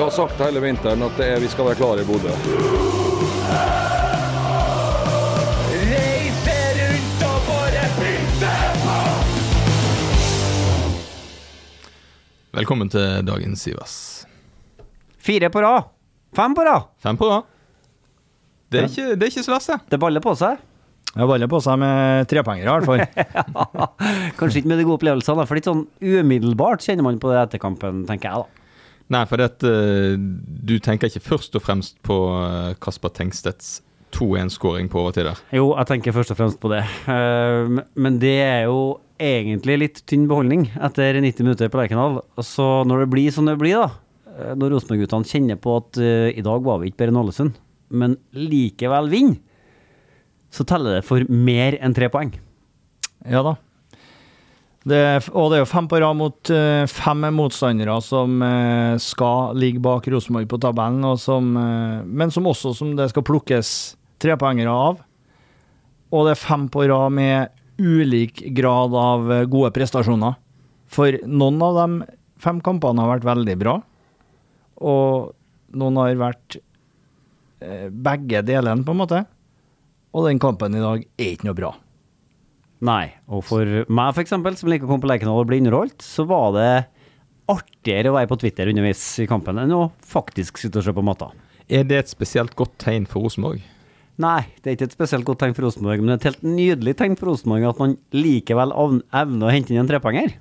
Vi har sagt hele vinteren at det er, vi skal være klare i Bodø. Velkommen til dagens Sivas. Fire på rad. Fem på rad. Fem på rad. Det er, ikke, det er ikke så verst, det. Det baller på seg. Det baller på seg med trepoengere, i hvert fall. Kanskje ikke med de gode opplevelsene, for litt sånn umiddelbart kjenner man på det etter kampen, tenker jeg da. Nei, for det, eh, du tenker ikke først og fremst på eh, Kasper Tengstedts 2-1-skåring på overtid der. Jo, jeg tenker først og fremst på det. Eh, men det er jo egentlig litt tynn beholdning etter 90 minutter på Lerkendal. Så når det blir som det blir, da, når Rosenborg-guttene kjenner på at i dag var vi ikke bedre enn Ålesund, men likevel vinner, så teller det for mer enn tre poeng. Ja da. Det, og det er jo fem på rad mot eh, fem motstandere som eh, skal ligge bak Rosenborg på tabellen, som, eh, men som også som det skal plukkes trepoengere av. Og det er fem på rad med ulik grad av gode prestasjoner. For noen av de fem kampene har vært veldig bra, og noen har vært begge delene, på en måte. Og den kampen i dag er ikke noe bra. Nei, og for meg eksempel, som liker å komme på Lerkendal og bli underholdt, så var det artigere å være på Twitter underveis i kampen enn å faktisk sitte og se på matta. Er det et spesielt godt tegn for Rosenborg? Nei, det er ikke et spesielt godt tegn for Rosenborg, men det er et helt nydelig tegn for Rosenborg at man likevel evner å hente inn en trepoenger.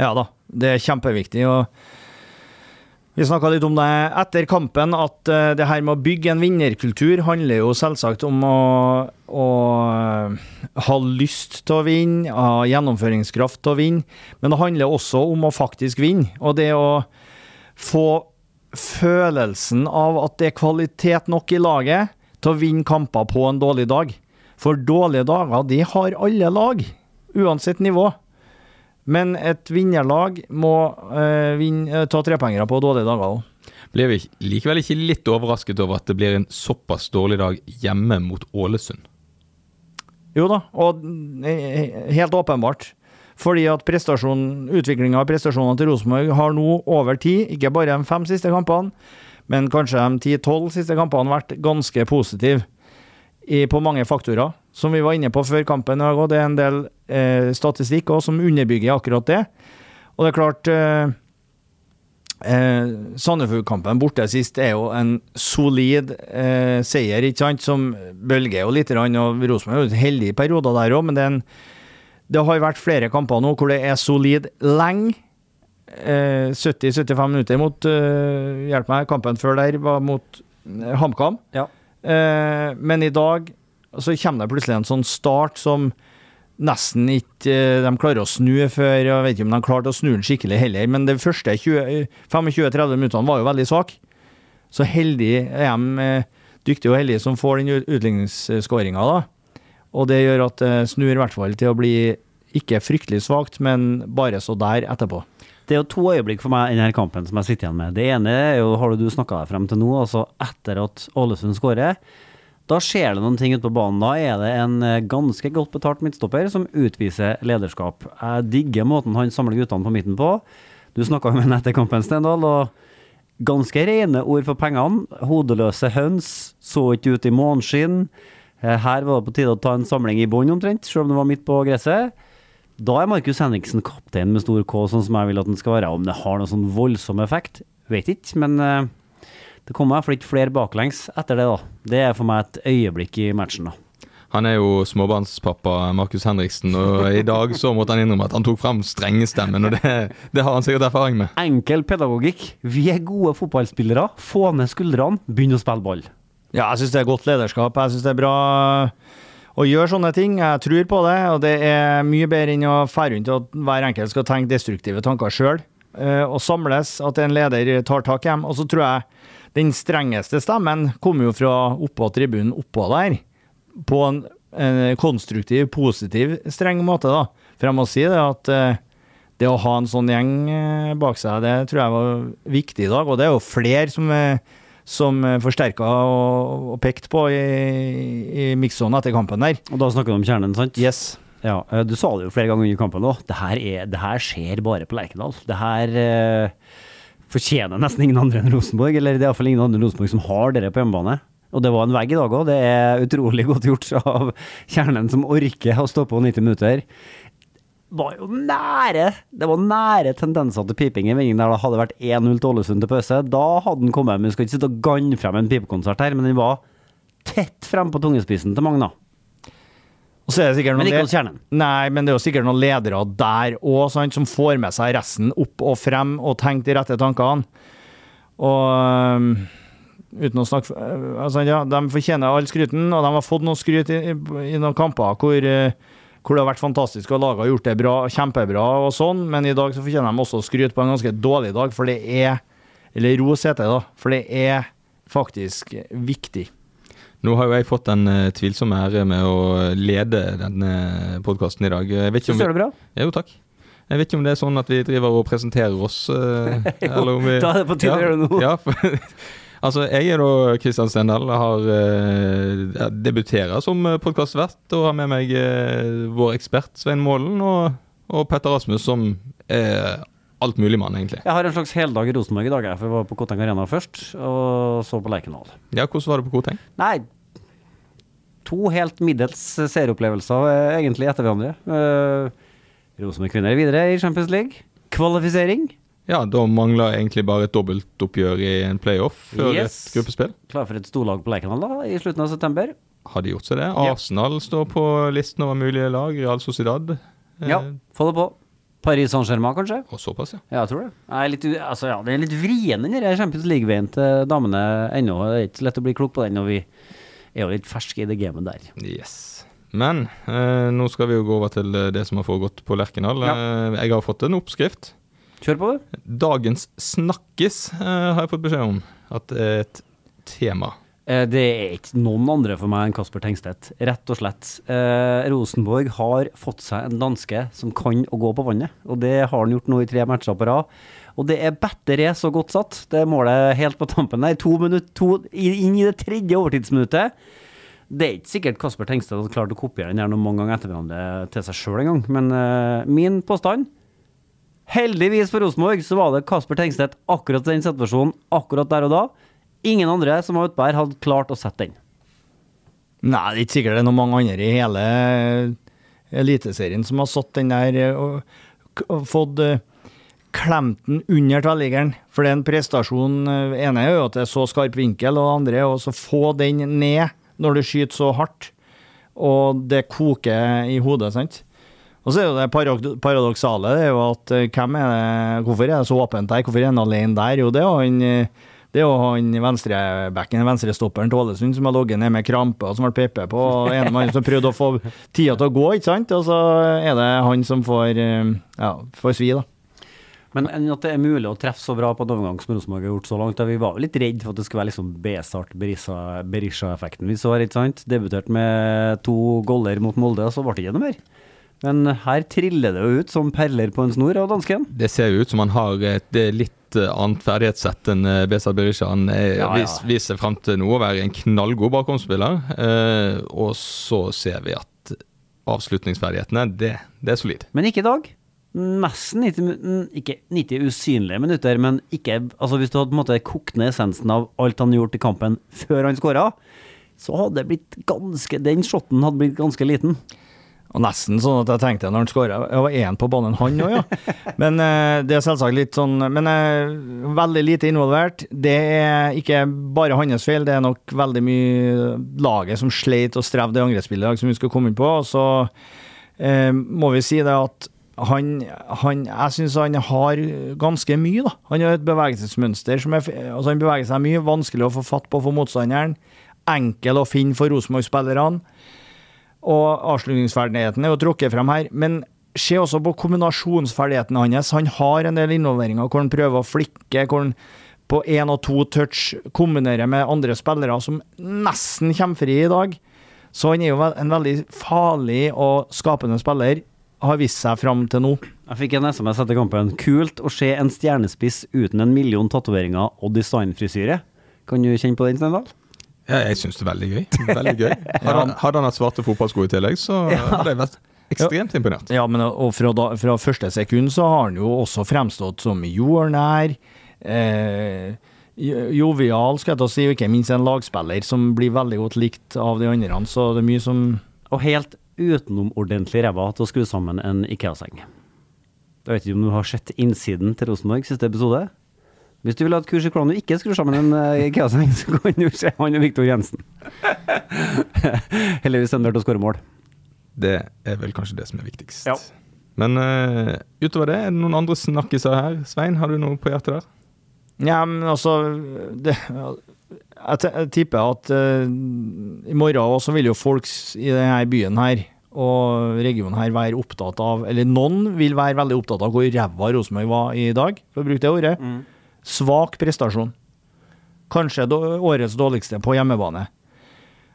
Ja da, det er kjempeviktig. og Vi snakka litt om det etter kampen, at eh, det her med å bygge en vinnerkultur handler jo selvsagt om å, å eh, ha lyst til å vinne, ha gjennomføringskraft til å vinne, men det handler også om å faktisk vinne. Og det å få følelsen av at det er kvalitet nok i laget til å vinne kamper på en dårlig dag. For dårlige dager, de har alle lag, uansett nivå. Men et vinnerlag må eh, vinne, eh, ta trepoengere på dårlige dager òg. Blir vi likevel ikke litt overrasket over at det blir en såpass dårlig dag hjemme mot Ålesund? Jo da, og eh, helt åpenbart. Fordi at utviklinga av prestasjonene til Rosenborg har nå over tid, ikke bare de fem siste kampene, men kanskje de ti-tolv siste kampene, vært ganske positiv på mange faktorer. Som vi var inne på før kampen, og det er en del eh, statistikk også, som underbygger akkurat det. Og det er klart eh, eh, Sandefjord-kampen borte sist er jo en solid eh, seier, ikke sant, som bølger jo litt, og Rosenborg er jo heldig i perioder der òg, men det, en, det har vært flere kamper nå hvor det er solid lenge. Eh, 70-75 minutter mot eh, Hjelp meg, kampen før der var mot eh, HamKam. Ja. Eh, men i dag så kommer det plutselig en sånn start som nesten ikke eh, de klarer å snu før. Jeg vet ikke om de klarte å snu den skikkelig heller, men de første 25-30 minuttene var jo veldig svake. Så heldig er de eh, dyktige og heldige som får den utligningsskåringa, da. Og det gjør at det snur i hvert fall til å bli ikke fryktelig svakt, men bare så der etterpå. Det er jo to øyeblikk for meg i denne kampen som jeg sitter igjen med. Det ene er jo, har du snakka deg frem til nå, altså etter at Ålesund skårer. Da skjer det noen ting ute på banen. Da er det en eh, ganske godt betalt midtstopper som utviser lederskap. Jeg digger måten han samler guttene på midten på. Du snakka med ham etter kampen, Stendal, ganske rene ord for pengene. Hodeløse høns, så ikke ut i måneskinn. Eh, Her var det på tide å ta en samling i bånn omtrent, selv om det var midt på gresset. Da er Markus Henriksen kaptein med stor K, sånn som jeg vil at han skal være. Om det har noen sånn voldsom effekt, vet ikke, men eh, det kommer i hvert fall ikke flere baklengs etter det, da. Det er for meg et øyeblikk i matchen, da. Han er jo småbarnspappa Markus Henriksen, og i dag så måtte han innrømme at han tok frem strengestemmen, og det, det har han sikkert erfaring med. Enkel pedagogikk. Vi er gode fotballspillere. Få ned skuldrene, begynn å spille ball. Ja, jeg syns det er godt lederskap. Jeg syns det er bra å gjøre sånne ting. Jeg tror på det, og det er mye bedre enn å fære rundt og hver enkelt skal tenke destruktive tanker sjøl. Og samles, at en leder tar tak hjem. Og så tror jeg den strengeste stemmen kommer jo fra oppå tribunen oppå der. På en, en konstruktiv, positiv, streng måte, da. For jeg må si det at eh, det å ha en sånn gjeng eh, bak seg, det tror jeg var viktig i dag. Og det er jo flere som, eh, som forsterka og, og pekte på i, i mikssonen etter kampen der. Og da snakker du om kjernen, sant? Yes. Ja, du sa det jo flere ganger under kampen òg. Det, her det her skjer bare på Lerkendal. Det her eh, fortjener nesten ingen andre enn Rosenborg, eller det er iallfall ingen andre enn Rosenborg som har dere på hjemmebane. Og det var en vegg i dag òg. Det er utrolig godt gjort av kjernen som orker å stå på 90 minutter. Var jo nære Det var nære tendenser til piping i vendingen der det hadde vært 1-0 til Ålesund til pause. Da hadde den kommet. Men vi skal ikke sitte og ganne frem en pipekonsert her, men den var tett frem på tungespissen til mange, da. Og så er det sikkert Men ikke hos kjernen. Nei, men det er jo sikkert noen ledere der òg, som får med seg resten opp og frem og tenker de rette tankene. Og uten å snakke øh, altså, ja, De fortjener all skryten, og de har fått noe skryt i, i, i noen kamper hvor, øh, hvor det har vært fantastisk, og laget har gjort det bra, kjempebra og sånn, men i dag så fortjener de også skryt på en ganske dårlig dag, for det er Eller ros heter det, da. For det er faktisk viktig. Nå har jo jeg fått den eh, tvilsomme ære med å lede denne podkasten i dag. Jeg vet ikke om vi, det bra? bra? jo, takk. Jeg vet ikke om det er sånn at vi driver og presenterer oss, eh, eller om vi er det på tide det nå. Ja, for, altså, jeg er da Kristian Stendal, har uh, debuterer som podkastvert og har med meg uh, vår ekspert Svein Målen og, og Petter Rasmus, som er altmuligmann, egentlig. Jeg har en slags heldag i Rosenborg i dag, for jeg var på Koteng Arena først, og så på Lerkendal. Ja, hvordan var det på Koteng? Nei, to helt middels seeropplevelser eh, egentlig etter hverandre. Uh, Rosenborg kvinner er videre i Champions League. Kvalifisering. Ja, da mangler egentlig bare et dobbeltoppgjør i en playoff før Yes. et gruppespill. Klar for et storlag på Lerkendal da, i slutten av september. Har de gjort seg det? Ja. Arsenal står på listen over mulige lag. Real Sociedad. Eh, Ja, få det på. Paris Saint-Germain, kanskje? Og såpass, ja. Ja, jeg tror det. Jeg er litt, altså, ja, det er litt vrien, den der Champions League-veien til damene ennå. Det er ikke så lett å bli klok på den, når vi er jo litt ferske i det gamet der. Yes. Men eh, nå skal vi jo gå over til det som har foregått på Lerkendal. Ja. Eh, jeg har fått en oppskrift. Kjør på, du. Dagens snakkis eh, har jeg fått beskjed om at det er et tema. Eh, Det er ikke noen andre for meg enn Kasper Tengstedt, rett og slett. Eh, Rosenborg har fått seg en danske som kan å gå på vannet, og det har han gjort nå i tre matcher på rad. Og det er batteriet så godt satt, det målet helt på tampen der. To minutter, to, inn i det tredje overtidsminuttet. Det er ikke sikkert Kasper Tengstedt hadde klart å kopiere den her noen mange ganger etter hverandre til seg sjøl engang, men eh, min påstand Heldigvis for Rosenborg så var det Kasper Tengstedt akkurat i den situasjonen, akkurat der og da. Ingen andre som var utpå her, hadde klart å sette den. Nei, det er ikke sikkert det er noen mange andre i hele Eliteserien som har satt den der eh, og, og fått eh, klemt den under tverrliggeren. For det er en prestasjon eh, ene er jo at det er så skarp vinkel, og det andre er å få den ned når du skyter så hardt, og det koker i hodet, sant. Og så er jo det paradoksale det er jo at hvem er det, hvorfor er det så åpent der? Hvorfor er han alene der? Jo, det er han det er jo han venstrebacken, venstrestopperen til Ålesund, som har ligget ned med krampe og som ble pepet på. Og en mann som prøvde å få tida til å gå, ikke sant? Og så er det han som får, eh, ja, får svi, da. Men at det er mulig å treffe så bra på en overgang som Rosenborg har gjort så langt. Da vi var litt redd for at det skulle være liksom B-start, Berisha- Berisha-effekten vi så her, ikke sant. Debuterte med to goller mot Molde, og så ble det ikke noe mer. Men her triller det jo ut som perler på en snor av dansken. Det ser jo ut som han har et er litt eh, annet ferdighetssett enn eh, Besar Berisha. Han er, Ja, ja. vis- viser frem til nå å være en knallgod bakomspiller. Eh, og så ser vi at avslutningsferdighetene, det, det er solid. Men ikke i dag. Nesten 90, min- mm, ikke 90 usynlige minutter, men ikke Altså hvis du hadde på en måte kokt ned essensen av alt han gjort i kampen før han skåra, så hadde det blitt ganske Den shotten hadde blitt ganske liten. Og nesten sånn at jeg tenkte når han skåra var én på banen, han òg, ja. Men eh, det er selvsagt litt sånn Men eh, veldig lite involvert. Det er ikke bare hans feil, det er nok veldig mye laget som sleit og strevde i angrepsspillet i dag, som vi skal komme inn på. Og så eh, må vi si det at han, han Jeg syns han har ganske mye, da. Han har et bevegelsesmønster som er Altså, han beveger seg mye, vanskelig å få fatt på for motstanderen. Enkel å finne for Rosenborg-spillerne. Og avslutningsferdigheten er jo trukket frem her. Men se også på kombinasjonsferdigheten hans. Han har en del involveringer hvor han prøver å flikke, hvor han på én og to touch kombinerer med andre spillere som nesten kommer fri i dag. Så han er jo en veldig farlig og skapende spiller, har vist seg fram til nå. Jeg fikk en SMS etter kampen. Kult å se en stjernespiss uten en million tatoveringer og designfrisyre. Kan du kjenne på den, Stendal? Ja, jeg syns det er veldig gøy. Veldig gøy. Hadde, han- hadde han hatt svarte fotballsko i tillegg, så hadde jeg vært ekstremt imponert. Ja, men og fra, da, fra første sekund så har han jo også fremstått som jordnær, eh, jovial, skal jeg ta si, og ikke minst en lagspiller som blir veldig godt likt av de andre. Så det er mye som Og helt utenomordentlig ræva til å skru sammen en Ikea-seng. Jeg vet ikke om du har sett innsiden til Rosenborg siste episode? Hvis du vil ha et kurs i hvordan du ikke skrur sammen en eh, Ikea-seng, så kan du se han og Viktor Jensen. Heldigvis er han der til å skåre mål. Det er vel kanskje det som er viktigst. Ja. Men uh, utover det, er det noen andre snakkiser her? Svein, har du noe på hjertet der? Ja, men altså det, jeg, t- jeg tipper at uh, i morgen også vil jo folk i denne byen her og regionen her være opptatt av Eller noen vil være veldig opptatt av hvor ræva Rosenborg var i dag, for å bruke det ordet. Svak prestasjon. Kanskje årets dårligste på hjemmebane.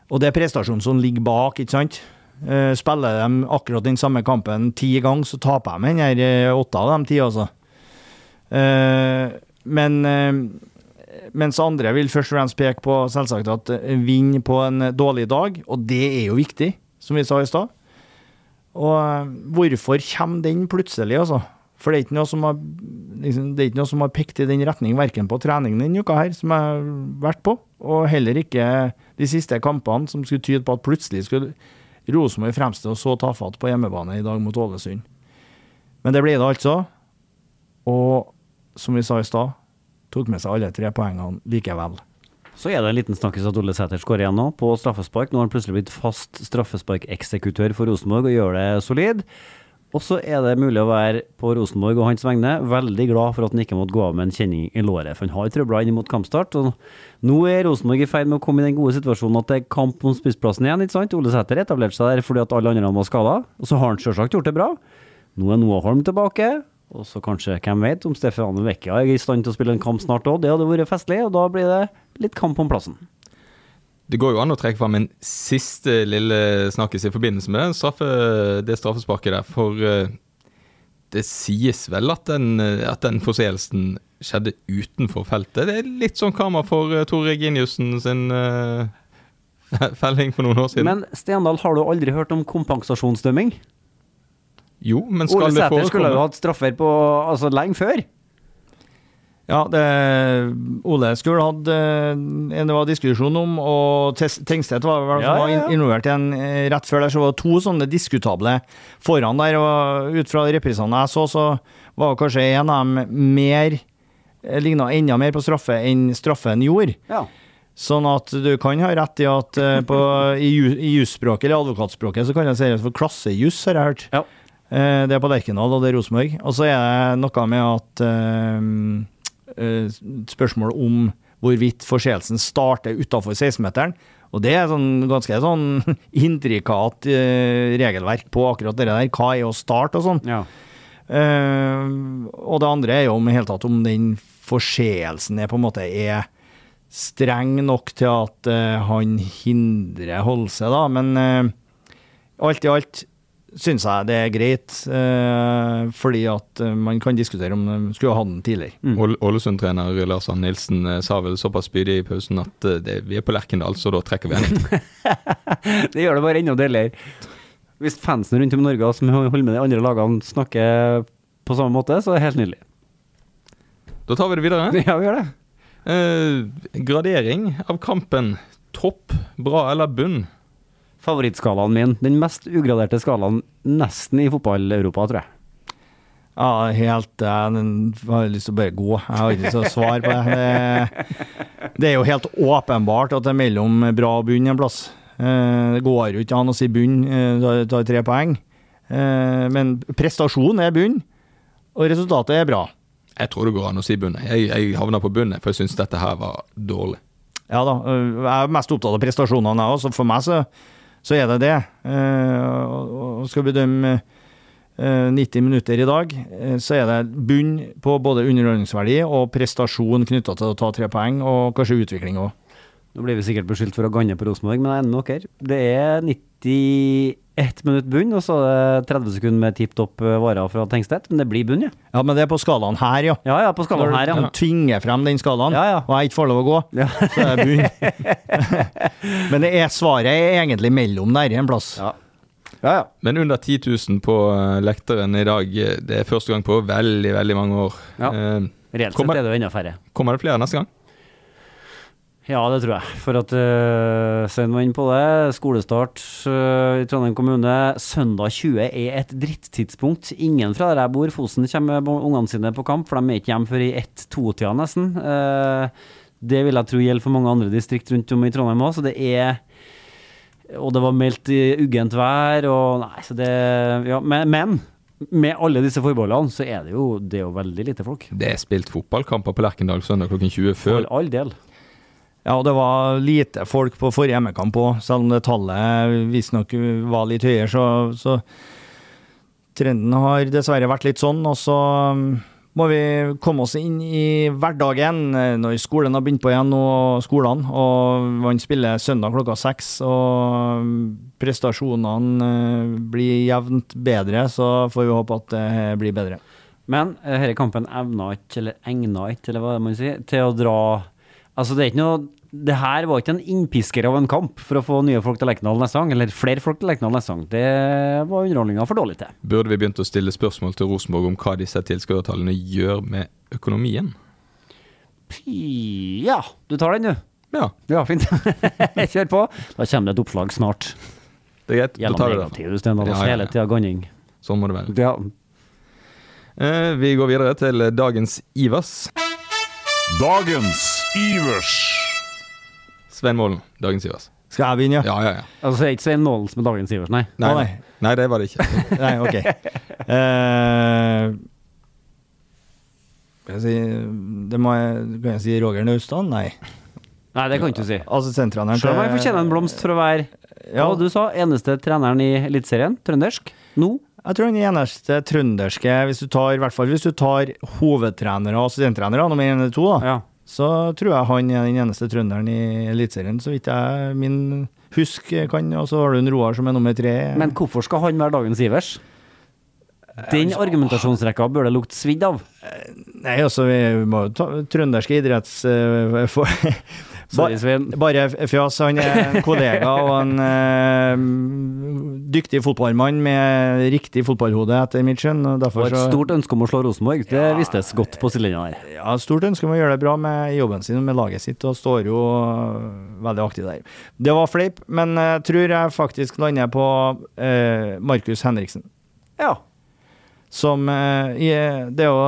Og det er prestasjonen som ligger bak, ikke sant? Eh, spiller de akkurat den samme kampen ti ganger, så taper de den her eh, åtte av de ti, altså. Eh, men mens andre vil først og fremst peke på selvsagt at vinn på en dårlig dag, og det er jo viktig, som vi sa i stad. Og hvorfor kommer den plutselig, altså? For det er ikke noe som har, liksom, det er ikke noe som har pekt i den retning, verken på treningen denne uka her, som jeg har vært på, og heller ikke de siste kampene, som skulle tyde på at plutselig skulle Rosenborg fremstå så tafatt på hjemmebane i dag mot Ålesund. Men det ble det altså. Og som vi sa i stad, tok med seg alle tre poengene likevel. Så er det en liten snakkis at Ole Sæter skårer igjen nå, på straffespark. Nå har han plutselig blitt fast straffesparkeksekutør for Rosenborg og gjør det solid. Og så er det mulig å være på Rosenborg og hans vegne veldig glad for at han ikke måtte gå av med en kjenning i låret, for han har trøbler inn mot kampstart. Og nå er Rosenborg i ferd med å komme i den gode situasjonen at det er kamp om spissplassen igjen, ikke sant? Ole Sæter etablerte seg der fordi at alle andre var skada, og så har han selvsagt gjort det bra. Nå er Noah Holm tilbake, og så kanskje, hvem vet, om Stefan Vecchia er i stand til å spille en kamp snart òg. Det hadde vært festlig, og da blir det litt kamp om plassen. Det går jo an å trekke fram en siste lille snakkis i forbindelse med straffe, det straffesparket der. For eh, det sies vel at den, eh, at den forseelsen skjedde utenfor feltet. Det er litt sånn karma for Tore Tor Reginiussen sin uh, felling for noen år siden. Men Stendal, har du aldri hørt om kompensasjonsdømming? jo, men Ole skal det Sæter skulle jo hatt straffer på altså lenge før. Ja, det, Ole skulle hatt eh, en det var diskusjon om, og Tengstedt var, var, Ja, ja, ja. involvert i en eh, rett før der, så var det to sånne diskutable foran der, og ut fra reprisene jeg så, så var kanskje en av dem mer eh, ligna enda mer på straffe enn straffen gjorde. Ja. Sånn at du kan ha rett i at på, i, i jusspråket, eller advokatspråket, så kan det sies for klassejuss, har jeg hørt. Ja. Det er på Lerkendal, og det er Rosenborg. Og så er det noe med at eh, Spørsmål om hvorvidt forseelsen starter utafor 16-meteren. Og det er sånn ganske sånn intrikat eh, regelverk på akkurat det der. Hva er å starte og sånn. ja. Eh, og det andre er jo om helt tatt om den forseelsen er på en måte er streng nok til at eh, han hindrer Holse, da. Men eh, alt i alt syns jeg det er greit, eh, fordi at eh, man kan diskutere om de skulle ha hatt den tidligere. Mm. Ålesund-trener Lars Arne Nilsen eh, sa vel såpass spydig i pausen at eh, det, vi er på Lerkendal, så da trekker vi den. Det gjør det bare enda deiligere. Hvis fansen rundt om i Norge som holder med de andre lagene, snakker på samme måte, så er det helt nydelig. Da tar vi det videre. Ja, vi gjør det. Eh, gradering av kampen. Topp, bra eller bunn? Favorittskalaen min. Den mest ugraderte skalaen nesten i fotball-Europa, tror jeg. Ja, helt Jeg har lyst til å bare gå. Jeg har ikke så svar på det. det. Det er jo helt åpenbart at det er mellom bra og bunn en plass. Eh, Det går jo ikke an å si bunn, du tar tre poeng. Eh, Men prestasjon er bunn, og resultatet er bra. Jeg tror det går an å si bunn. Jeg, jeg havna på bunnen, for jeg syns dette her var dårlig. Ja da, jeg er mest opptatt av prestasjonene, jeg også. For meg så, så er det det. Eh, og, skal bedømme eh, 90 minutter i dag, eh, så er det bunn på både underholdningsverdi og prestasjon knytta til å ta tre poeng, og kanskje utvikling òg. Nå blir vi sikkert beskyldt for å ganne på Rosenborg, men jeg er enig med dere. Det er 91 minutt bunn, og så er det 30 sekunder med tipp topp eh, varer fra Tengstedt. Men det blir bunn, ja. Ja, men det er på skalaen her, ja. Ja ja, på skalaen her, ja. Du tvinger frem den skalaen, Ja, ja. og jeg ikke får lov å gå, Ja. så er det bunn. men det er svaret er egentlig mellom der en plass. Ja. Ja, ja. Men under 10 000 på eh, lekteren i dag, eh, det er første gang på veldig, veldig mange år. Ja. Eh, Reelt Kommer- sett er det jo enda færre. kommer det flere neste gang? Ja, det tror jeg. For at uh, Svein var inne på det. Skolestart uh, i Trondheim kommune. Søndag 20 er et drittidspunkt. Ingen fra der jeg bor, Fosen, kommer med ungene sine på kamp, for de er ikke hjemme før i ett-to-tida nesten. Uh, det vil jeg tro gjelder for mange andre distrikt rundt om i Trondheim òg, så det er Og det var meldt i uggent vær, og Nei, så det Ja, men, men med alle disse forbeholdene, så er det jo, det er jo veldig lite folk. Det er spilt fotballkamper på Lerkendal søndag klokken 20 før. For all del. Ja, og det var lite folk på forrige hjemmekamp òg, selv om det tallet visstnok var litt høyere, så, så Trenden har dessverre vært litt sånn, og så um, må vi komme oss inn i hverdagen eh, når skolen har begynt på igjen, og skolene, og man spiller søndag klokka seks, og um, prestasjonene eh, blir jevnt bedre, så får vi håpe at det blir bedre. Men uh, denne kampen evna ikke, eller egna ikke, eller hva det man sier, til å dra Altså, det er ikke noe Det her var ikke en innpisker av en kamp for å få nye folk til Lerkendal neste gang, eller flere folk til Lerkendal neste gang. Det var underholdninga for dårlig til. Burde vi begynt å stille spørsmål til Rosenborg om hva disse tilskuertallene gjør med økonomien? Py- Ja, du tar den, du. Ja, Ja, fint. Kjør på. Da kommer det et oppslag snart. det er greit. Da tar vi det. negativ, Sten Dahlås. Ja, ja, ja. Hele tida ganning. Sånn må det være. Ja. Eh, vi går videre til dagens Ivers. Dagens Ivers. Svein Målen, dagens Ivers. Skal jeg begynne, ja? Ja, ja, ja. Altså, det er ikke Svein Målen som er dagens Ivers, nei. Nei, nei. nei, det var det ikke. Nei, ok. Uh, jeg si, det må jeg, kan jeg si Roger Naustdal? Nei. Nei, det kan ikke du si. Altså, Selv om jeg fortjener en blomst for å være Ja, Hva du sa? Eneste treneren i Eliteserien? Trøndersk? Nå? jeg tror den eneste trønderske, hvis du tar, i hvert fall hvis du tar hovedtrenere og assistenttrenere, nummer én eller to, da, Ja. Så tror jeg han er den eneste trønderen i Eliteserien, så vidt jeg min husk kan. Og så har du en Roar som er nummer tre. Men hvorfor skal han være dagens Ivers? Den argumentasjonsrekka bør det lukte svidd av. Nei, altså, vi må jo ta trønderske idretts... eh, for, Sorry, Svein. Bare fjas. Han er en kollega og en uh, dyktig fotballmann med riktig fotballhode, etter mitt skjønn. og Og et stort ønske om å slå Rosenborg. Det vistes godt på sidelinja der. ja, stort ønske om å gjøre det bra med jobben sin og med laget sitt, og står jo øh, veldig aktiv der. Det var fleip, men jeg tror jeg faktisk lander på uh, Markus Henriksen. Ja. Som eh, i, Det er jo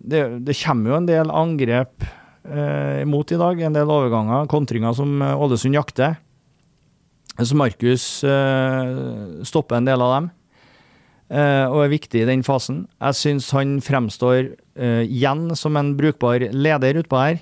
det, det kommer jo en del angrep eh, imot i dag. En del overganger, kontringer som eh, Ålesund jakter. Så Markus eh, stopper en del av dem. og er viktig i den fasen. Jeg syns han fremstår uh, igjen som en brukbar leder utpå her.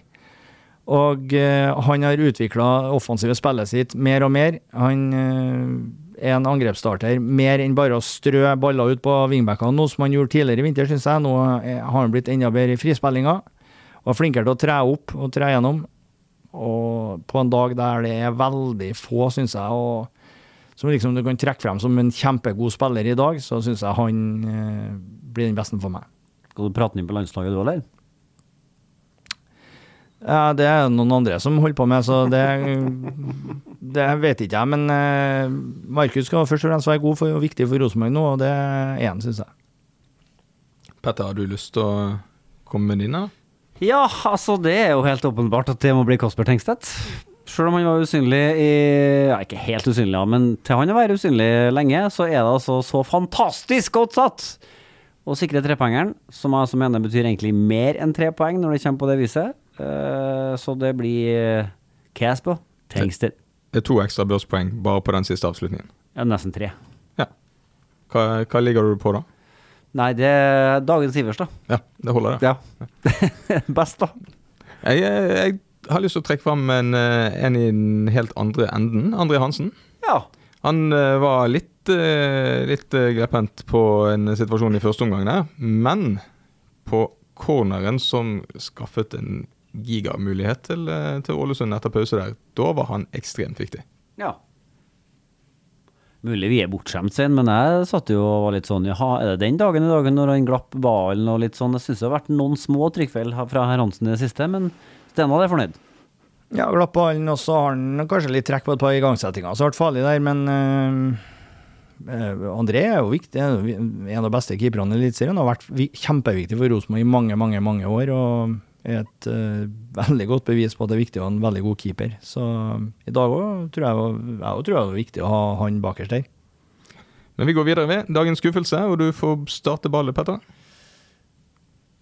Og uh, han har utvikla offensive spillet sitt mer og mer. Han uh, er en angrepsstarter mer enn bare å strø baller ut på vingbekkene, noe som han gjorde tidligere i vinter, syns jeg. Nå har han blitt enda bedre i frispillinga. Og flinkere til å tre opp og tre gjennom. Og på en dag der det er veldig få, syns jeg, og som liksom du kan trekke frem som en kjempegod spiller i dag, så syns jeg han eh, blir den beste for meg. Skal du prate inn på landslaget du, eller? Ja, det er noen andre som holder på med, så det, det vet ikke jeg. Men eh, Markus skal først og fremst være god for, og viktig for Rosenborg nå, og det er han, syns jeg. Petter, har du lyst til å komme med dine? Ja, altså det er jo helt åpenbart at det må bli Kasper Tengstedt. Selv om han var usynlig i Ja, ikke helt usynlig, ja, men til han å være usynlig lenge, så er det altså så fantastisk godt satt å sikre trepoengeren, som jeg altså mener betyr egentlig mer enn tre poeng når det kommer på det viset. Eh, så det blir Casper Tengstedt. Det er to ekstra børspoeng bare på den siste avslutningen. Ja, nesten tre. Hva, hva ligger du på da? Nei, det er dagens Ivers, da. Ja, det holder det. Ja. Best, da. Jeg, jeg har lyst til å trekke fram en, eh, en i den helt andre enden. André Hansen. Ja. Han eh, var litt, uh, litt grepent på en situasjon i første omgang der, men på corneren som skaffet en gigamulighet til, til Ålesund etter pause der, da var han ekstremt viktig. Ja. Mulig vi er bortskjemt sen, men jeg satt jo og var litt sånn Jaha, er det den dagen i dagen når han glapp ballen og litt sånn? Jeg syns det har vært noen små trykkfeil fra herr Hansen i det siste, men Stendal er fornøyd. Ja, glapp ballen, og så har han kanskje litt trekk på et par igangsettinger. Så har vært farlig der, men eh, André er jo viktig. En av de beste keeperne i Eliteserien. Har vært kjempeviktig for Rosenborg i mange, mange mange år. Og er et uh, veldig godt bevis på at det er viktig å ha en veldig god keeper. Så i dag òg tror jeg, jeg også tror det var viktig å ha han bakerst der. Men vi går videre ved dagens skuffelse, og du får starte ballet, Petter.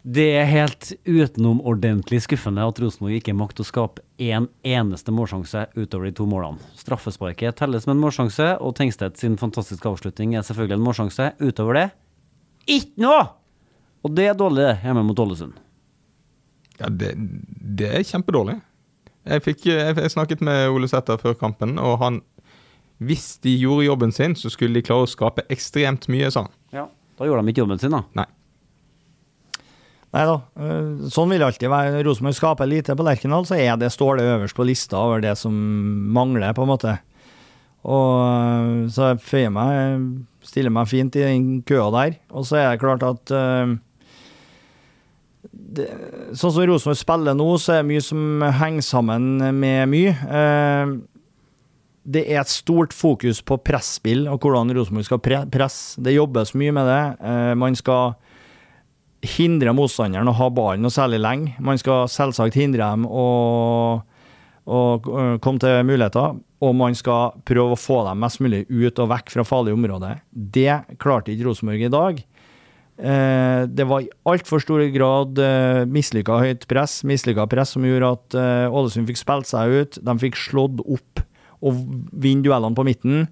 Det er helt utenomordentlig skuffende at Rosenborg ikke makter å skape én eneste målsjanse utover de to målene. Straffesparket telles som en målsjanse, og Tengstedt sin fantastiske avslutning er selvfølgelig en målsjanse. Utover det ikke noe! Og det er dårlig, det, hjemme mot Ålesund. Ja, det, det er kjempedårlig. Jeg, fikk, jeg, jeg snakket med Ole Sæther før kampen, og han Hvis de gjorde jobben sin, så skulle de klare å skape ekstremt mye, sa han. Ja. Da gjorde de ikke jobben sin, da. Nei. Nei da, eh, sånn vil det alltid være. Rosenborg skaper lite på Lerkendal, så er det, står det øverst på lista over det som mangler, på en måte. Og så Så jeg føyer meg, stiller meg fint i den køa der. Og så er det klart at eh, det, Sånn som Rosenborg spiller nå, så er det mye som henger sammen med mye. Eh, det er et stort fokus på presspill og hvordan Rosenborg skal pre presse. Det jobbes mye med det. Eh, man skal hindre motstanderen å ha ballen noe særlig lenge. Man skal selvsagt hindre dem å, å øh, komme til muligheter, og man skal prøve å få dem mest mulig ut og vekk fra farlige områder. Det klarte ikke Rosenborg i dag. Eh, det var i altfor stor grad eh, mislykka høyt press, mislykka press som gjorde at eh, Ålesund fikk spilt seg ut. De fikk slått opp og vinne duellene på midten.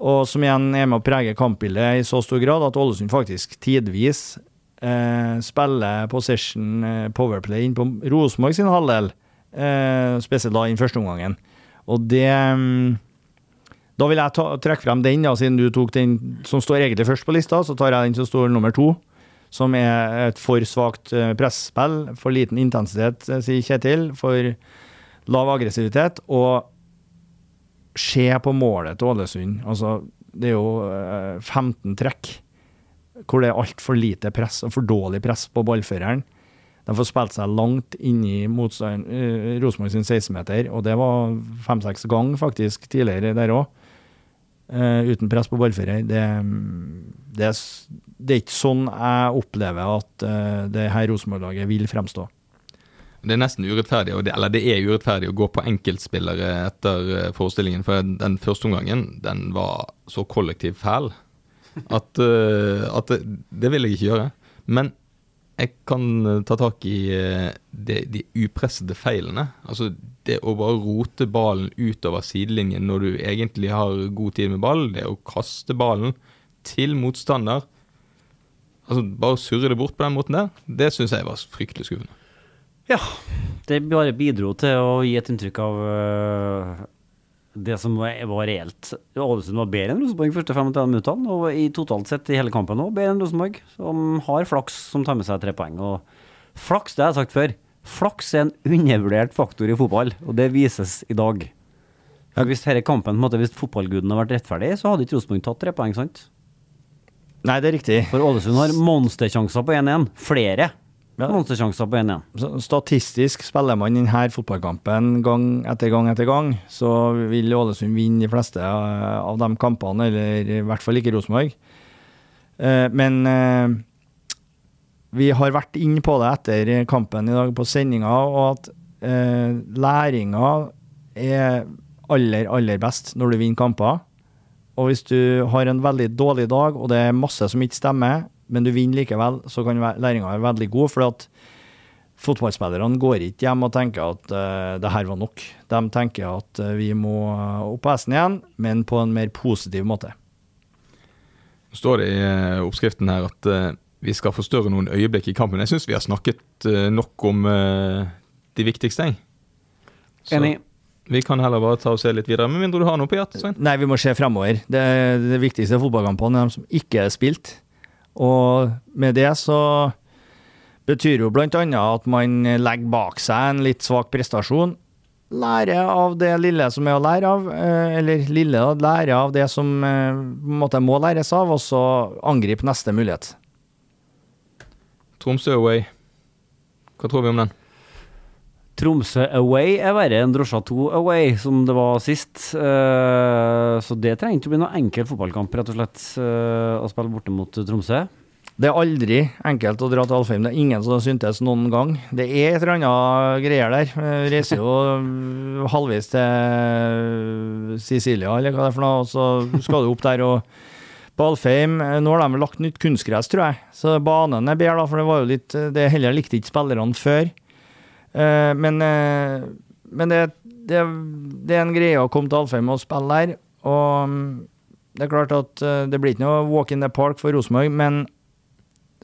Og som igjen er med å prege kampbildet i så stor grad at Ålesund faktisk tidvis eh, spiller possession eh, powerplay inn på Rosenborg sin halvdel, eh, spesielt da i første omgangen. Og det mm, Da vil jeg ta, trekke frem den, da, siden du tok den som står egentlig først på lista, så tar jeg den som står nummer to. Som er et for svakt eh, presspill, for liten intensitet, eh, sier Kjetil, for lav aggressivitet. og se på målet til Ålesund. Altså, det er jo eh, 15 trekk hvor det er altfor lite press og for dårlig press på ballføreren. De får spilt seg langt inni motstand, uh, Rosenborg sin 16-meter, og det var fem-seks ganger faktisk tidligere der òg. Uten press på ballfører. Det, det, det er ikke sånn jeg opplever at uh, det her Rosenborg-laget vil fremstå. Det er nesten urettferdig, eller det er urettferdig å gå på enkeltspillere etter eh, forestillingen. For den første omgangen, den var så kollektivt fæl at, eh, at det, det vil jeg ikke gjøre. Men jeg kan eh, ta tak i de, de upressede feilene. Altså det å bare rote ballen utover sidelinjen når du egentlig har god tid med ball, det å kaste ballen til motstander Altså Bare surre det bort på den måten der, det syns jeg var fryktelig skuffende. Ja. Det bare bidro til å gi et inntrykk av øh, det som var reelt. Ålesund var bedre enn Rosenborg første 35 minuttene, og i totalt sett i hele kampen òg bedre enn Rosenborg, som har flaks som tar med seg tre poeng. Og flaks, det har jeg sagt før, flaks er en undervurdert faktor i fotball, og det vises i dag. For hvis denne kampen, måte, hvis fotballguden hadde vært rettferdig, så hadde ikke Rosenborg tatt tre poeng, sant? Nei, det er riktig. For Ålesund har monstersjanser på 1-1. Flere Ja. monstersjanser på 1-1. Statistisk spiller man denne fotballkampen gang etter gang etter gang, så vil Ålesund vinne de fleste eh, av de kampene, eller i hvert fall ikke Rosenborg. Eh, Men eh, vi har vært inne på det etter kampen i dag på sendinga, og at læringa er aller, aller best når du vinner kamper. Og hvis du har en veldig dårlig dag, og det er masse som ikke stemmer, men du vinner likevel, så kan læringa være veldig god. For at fotballspillerne går ikke hjem og tenker at uh, det her var nok. De tenker at uh, vi må opp på hesten igjen, men på en mer positiv måte. Nå står det i eh, oppskriften her at uh, vi skal forstørre noen øyeblikk i kampen. Jeg syns vi har snakket nok om de viktigste, jeg. Enig. Vi kan heller bare ta og se litt videre, med mindre du har noe på hjertet, Svein. Nei, vi må se fremover. Det, det viktigste fotballkampene er de som ikke er spilt. Og med det så betyr jo annet at man legger bak seg en litt svak prestasjon. Lære av det lille som er å lære av, eh, eller lille å lære av det som eh, på en måte må læres av, og så angripe neste mulighet. Tromsø away. Hva tror vi om den? Tromsø away er verre enn Drosja 2 away, som det var sist. Eh, så det trenger ikke å bli noe enkel fotballkamp, rett og slett, eh, å spille borte mot Tromsø. Det er aldri enkelt å dra til Alfheim. Det er ingen som syntes noen gang. Det er et eller annet greier der. Vi reiser jo halvveis til Sicilia, eller hva det er for noe, og så skal du opp der og på Alfheim Nå har de vel lagt nytt kunstgress, tror jeg, så banen er bedre, da, for det var jo litt Det heller likte ikke spillerne før. Eh, Men, uh, men det, det, det er en greie å komme til Alfheim og spille der, og mm, det er klart at uh, det blir ikke noe walk in the park for Rosenborg, men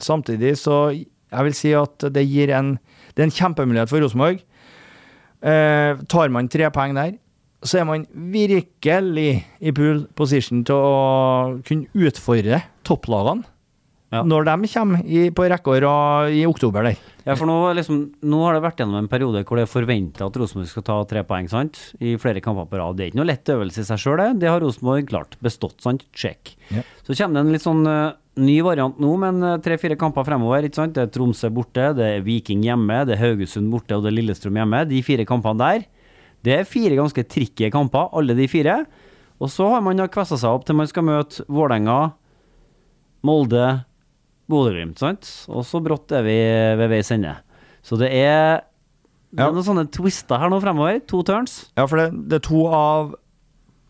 samtidig så jeg vil si at det gir en Det er en kjempemulighet for Rosenborg. Tar man tre poeng der, så er man virkelig i pool position til å kunne utfordre topplagene. Ja. Når de kommer i, på rekke og rad i oktober der. Ja, for nå, liksom, nå har det vært gjennom en periode hvor det er forventa at Rosenborg skal ta tre poeng, sant? I flere kamper på rad. Det er ikke noe lett øvelse i seg sjøl, det. Det har Rosenborg klart. Bestått, sant? Check. Ja. Så kommer det en litt sånn uh, ny variant nå, men eh, tre-fire kamper fremover, ikke sant. Det er Tromsø borte, det er Viking hjemme, det er Haugesund borte og det er Lillestrøm hjemme. De fire kampene der, det er fire ganske tricky kamper, alle de fire. Og så har man kvessa seg opp til man skal møte Vålerenga, Molde, Bodø-Glimt, sant? Og så brått er vi ved veis ende. Så det er, det Ja. er noen sånne twister her nå fremover. To turns. Ja, for det, det er to av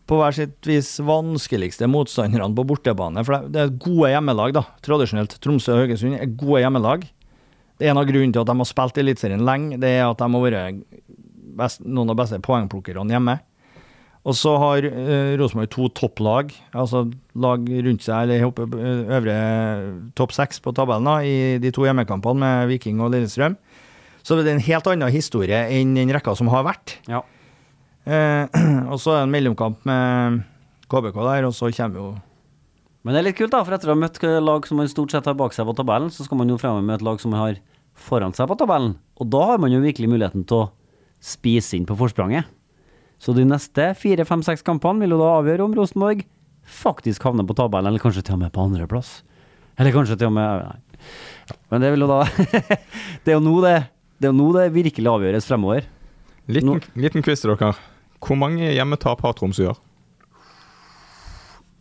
på hver sitt vis vanskeligste motstanderne på bortebane. For det, er gode hjemmelag, da. Tradisjonelt. Tromsø og Haugesund er gode hjemmelag. Det er en av grunnene til at de har spilt Eliteserien lenge, det er at de har vært best, noen av de beste poengplukkerne hjemme. Og så har eh, Rosenborg to topplag, altså lag rundt seg, eller på, eh, øvre topp seks på tabellen, da, i de to hjemmekampene med Viking og Lillestrøm. Så det er en helt annen historie enn den rekka som har vært. Ja. Eh, og så er det en mellomkamp med KBK der, og så kommer jo Men det er litt kult, da, for etter å ha møtt lag som man stort sett har bak seg på tabellen, så skal man jo fremme med et lag som man har foran seg på tabellen. Og da har man jo virkelig muligheten til å spise inn på forspranget. Så de neste fire, fem, seks kampene vil jo da avgjøre om Rosenborg faktisk havner på tabellen, eller kanskje til og med på andreplass. Eller kanskje til og med Nei. Men det vil jo da Det er jo nå det, det, er nå det virkelig avgjøres fremover. Liten, liten quiz til dere. Hvor mange hjemmetap har Tromsø i år?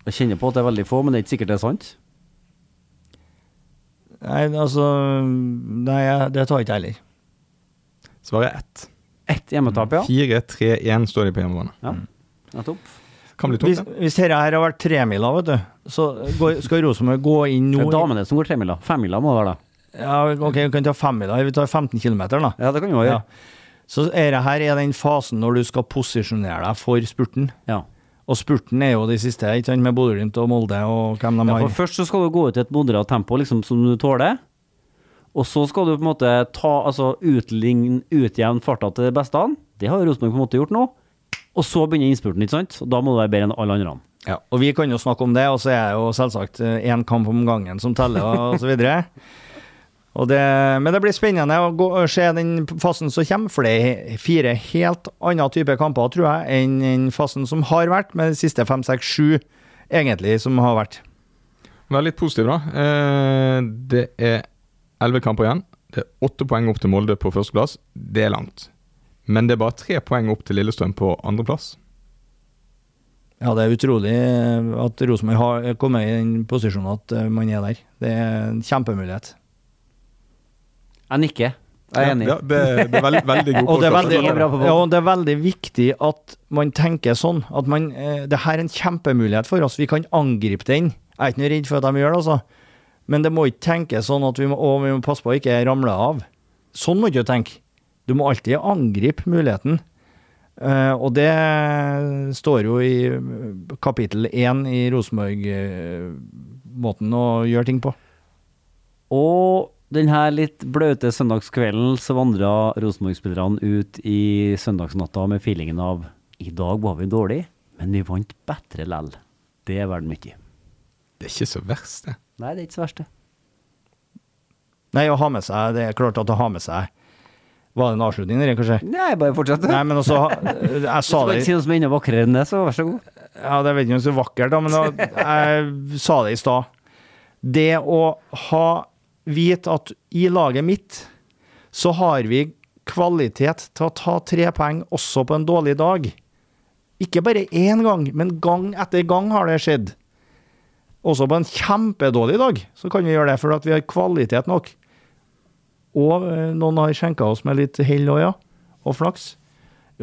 Jeg kjenner på at det er veldig få, men det er ikke sikkert det er sant. Nei, altså Nei, det tar ikke jeg heller. Svaret er ett. Ett hjemmetap, ja. 4-3-1 står de på hjemmebane. ja. Nettopp. Kan bli Hvis, tungt, det. hvis dette her har vært tremila, vet du, så går, skal Rosenborg gå inn Det nå er damene som går tremila. Femmila må det være, da. Ja, ok, vi kan ta femmila. Vi tar 15 km, da. Ja, det kan vi også Ja. Så er det her er den fasen når du skal posisjonere deg for spurten. Ja. Og spurten er jo de siste, ikke sant, med Bodø-Glimt og Molde og hvem de Ja, har. for Først så skal du gå ut i et moderat tempo liksom, som du tåler. Og så skal du på en måte ta, altså utligne, utjevne farta til det beste. Det har Rosenborg på en måte gjort nå. Og så begynner innspurten, ikke sant? Og da må du være bedre enn alle andre. Ja, og vi kan jo snakke om det, og så er det jo selvsagt én kamp om gangen som teller, og så videre. Og det, men det blir spennende å gå, se den fasen som kommer, for det er fire helt andre typer kamper, tror jeg, enn den fasen som har vært, med de siste fem, seks, sju egentlig som har vært. Vær litt positiv, da. Eh, det er elleve kamper igjen. Det er åtte poeng opp til Molde på førsteplass. Det er langt. Men det er bare tre poeng opp til Lillestrøm på andreplass. Ja, det er utrolig eh, at Rosenborg har kommet i den posisjonen at eh, man er der. Det er en kjempemulighet. Jeg nikker. Jeg er enig. Ja, det, det er veldig, veldig god Og det er, veldig, er ja, og det er veldig viktig at man tenker sånn. At man, eh, det her er en kjempemulighet for oss. Vi kan angripe den. Jeg er ikke noe redd for at de gjør det, altså. Men det må ikke tenkes sånn at vi må, å, vi må passe på å ikke ramle av. Sånn må ikke du tenke. Du må alltid angripe muligheten. Uh, og det står jo i eh, kapittel én i Rosenborg-måten å gjøre ting på. Og denne litt blaute søndagskvelden så vandra Rosenborg-spillerne ut i søndagsnatta med feelingen av I dag var vi dårlige, men vi vant bedre lell. Det er verdt mye. Det er ikke så verst, det. Nei, det er ikke så verst, det. Nei, å ha med seg Det er klart at å ha med seg Var det en avslutning der, kanskje? Nei, bare fortsett. Nei, men også Jeg sa Skal det ikke si noe som er enda vakrere enn det, så vær så god. Ja, det vet ikke om det er så vakkert, da, men da, jeg sa det i stad. Det å ha Vite at i laget mitt så har vi kvalitet til å ta tre poeng også på en dårlig dag. Ikke bare én gang, men gang etter gang har det skjedd. Også på en kjempedårlig dag så kan vi gjøre det, for at vi har kvalitet nok. Og eh, noen har skjenka oss med litt hell òg, ja. Og flaks.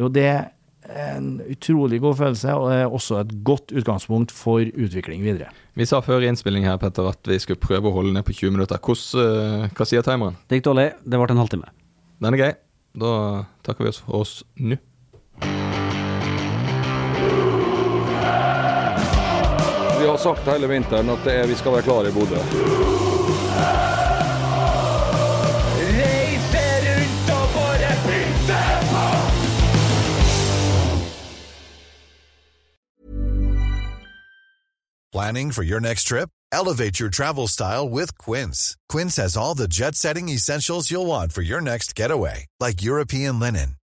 Jo, det er en utrolig god følelse, og det er også et godt utgangspunkt for utvikling videre. Vi sa før innspilling her, Petter, at vi skulle prøve å holde ned på 20 minutter. Hvordan, eh, hva sier timeren? Det gikk dårlig. Det ble en halvtime. Den er grei. Da takker vi oss for oss nå. Sagt hele vinteren at er, vi skal være klare i Bodø. Planning for your next trip? Elevate your travel style with Quince. Quince has all the jet setting essentials you'll want for your next getaway, like European linen,